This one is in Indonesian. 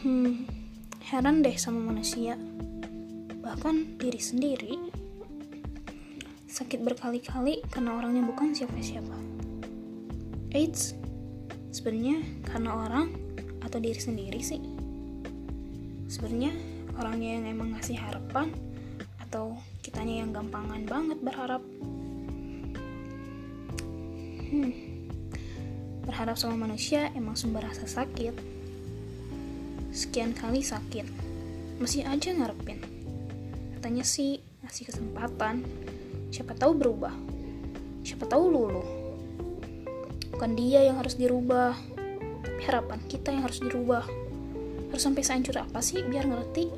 heran deh sama manusia, bahkan diri sendiri. Sakit berkali-kali karena orangnya bukan siapa-siapa. Eits, sebenarnya karena orang atau diri sendiri sih? Sebenarnya orangnya yang emang ngasih harapan atau kitanya yang gampangan banget berharap. Hmm. Berharap sama manusia emang sumber rasa sakit. Sekian kali sakit, masih aja ngarepin. Katanya sih ngasih kesempatan, siapa tahu berubah. Siapa tahu luluh. Bukan dia yang harus dirubah, tapi harapan kita yang harus dirubah. Harus sampai sehancur apa sih biar ngerti